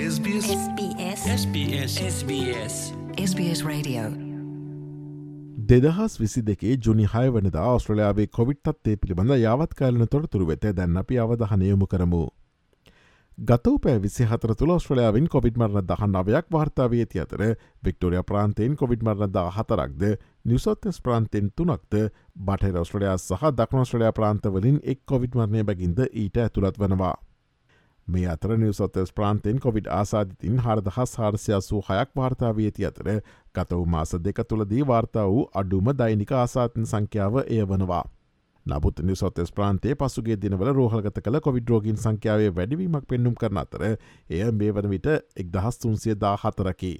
SBS SBS SBS SBS SBS Radio. දෙදහස් විසි දෙකේ ජුනි හය වනදා ඔස්ට්‍රලයාාවේ කොවිට්ත්තේ පිළිබඳ යාවත්කාලන තොරතුරු වෙත දැන් අපි අවධහනයමු කරමු. ගතව පෑ විසි හතර තුළ ස්ට්‍රලයාාවින් කොවිඩ් මරණ දහන් නවයක් වාර්තාාවේ ඇති අතර වික්ටෝරිය ප්‍රාන්තයෙන් කොවිඩ් මරණ දා හතරක්ද නිවසොත්තස් ප්‍රාන්තෙන් තුනක්ද බටහ ඔස්ට්‍රලයා සහ දක්නොස්ට්‍රලයා ප්‍රාන්තවලින් එක් කොවිඩ් මරණය බැගින්ද ඊට ඇතුළත් වනවා. මේ අතර නිවසොත්තස් ප්‍රාන්තෙන් කොවිඩ් ආසාධිතින් හරදහස් හාරසයසූ හයක් වාර්තාාවේ ඇති අතර ගතවු මාස දෙක තුළදී වාර්තා වූ අඩුම දෛනික ආසාතන් සංඛ්‍යාව එය වනවා. නබුත් නිසොත්තස් ප්‍රාන්තේ පසුගේ දිනවල රෝහලගත කළ කොවිඩ්රෝගින් සංඛ්‍යාවේ වැඩවීමක් පෙන්නුම් කරන අතර එය මේ වන විට එක් දහස් තුන්සිය දා හතරකි.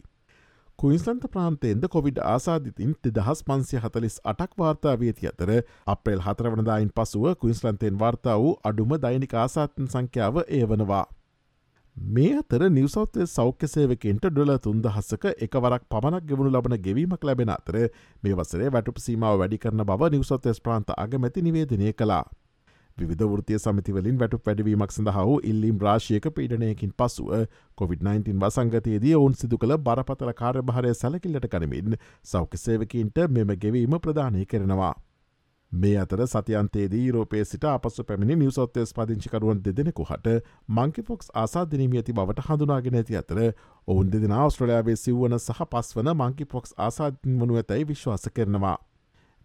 කුයින්ස්ලන්ත ප්‍රාන්තයෙන්ද කොවිඩ් ආසාධිතින් දෙදහස් පන්සිය හතලිස් අටක් වාර්තා වියති අතර අප්‍රේල් හතරවනදායින් පසුව කුයින්ස්ලන්තයෙන් වාර්තා වූ අඩුම දෛනික ආසාතන් සංඛ්‍යාව ඒ වනවා. මේ අතර නිවසෞත්තය සෞඛ්‍ය සේවකෙන්ට ඩොල තුන්දහස්සක එකවරක් පමණක් ගෙවුණු ලබන ගෙවීමක් ලැබෙන අතර මේ වසරේ වැටුප සීමාව වැඩි කරන බව නිවසොත්තස් ප්‍රාන්ත අගමැති නිවේදනය කලා. විධ වෘතිය සමතිවලින් වැටු පැඩවීමක් සඳහා වූ ඉල්ලිම් රාශයක පීඩනයකින් පසුව COොVID-19 වසංගතයේදී ඔවුන් සිදු කළ බරපතල කාර්භාරය සැලකිල්ලට කනමින් සෞඛ්‍ය සේවකින්ට මෙම ගෙවීම ප්‍රධානය කරනවා. මේ අතර සතියන්තේදී රෝපේ සිට අපසු පැමිණි නිවසොත්තස් පදිංචිකරුවන් දෙදෙනෙකු හට මංකිෆොක්ස් ආසාධනීම ඇති බවට හඳුනාගෙන ඇති අතර ඔවුන් දෙදෙන අවස්ට්‍රලයාාවේ සිව්වන සහ පස්වන මංකිපොක්ස් ආසාධන් වනු ඇතැයි විශ්වාස කරනවා.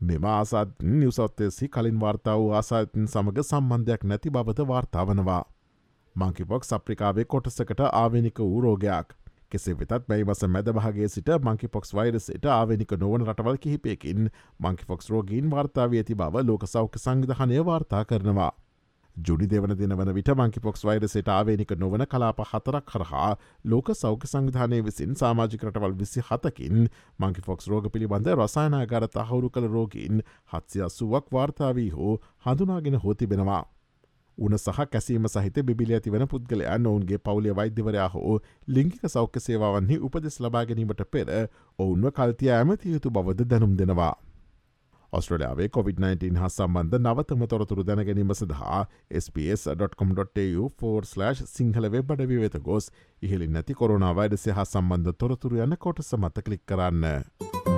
මෙම ආසාත් නිවසොත්තෙසි කලින් වාර්තා වූ ආසාතන් සමඟ සම්බන්ධයක් නැති බවද වාර්තාාවනවා. මංකිපොක් සප්‍රිකාවේ කොටසකට ආවෙනික වූ රෝගයක්. කෙසේ වෙතත් බැයිවස මැදභාගේ සිට මංකිපොක්ස් වෛරසට ආවෙනික නොවන රටවල් කිහිපයකින් මංකිෆොක්ස් රෝගීන් වාර්තාාව ඇති බව ලෝක සෞඛ්‍ය සංවිධානය වාර්තා කරනවා. ජුඩි දෙවන දින වන විට මංකිපොක්ස් වෛරසට ආවේනික නොවන කලාප හතරක් කරහා ලෝක සෞඛ්‍ය සංවිධානය විසින් සාමාජිකරටවල් විසි හතකින් මංකිෆොක්ස් රෝග පිළිබඳ රසායනාගරත හවුරු කළ රෝගීන් හත්සිය සුවක් වාර්තාවී හෝ හඳුනාගෙන හෝ තිබෙනවා. උන සහ කැසීම සහිත බිලි ඇති වන පුද්ගලයන් ඔවුන්ගේ පවුලිය වෛද්‍යවරයා හෝ ලිංගික සෞඛ්‍ය සේවාවන්හි උපදෙස් ලබා ගැනීමට පෙර ඔවුන්ව කල්තිය ඇමති යුතු බවද දැනුම් දෙනවා. ඔස්ට්‍රලයාාවේ COොVID-19 හා සම්බන්ධ නවතම තොරතුරු දැනගැනීම සඳහා SBS.com.tu4/ සිංහල වෙබ් අඩවි වෙත ගොස් ඉහලි නැති කොරුණාවයිඩ සහ සම්බන්ධ තොරතුරු යන කොට සමත කලික් කරන්න.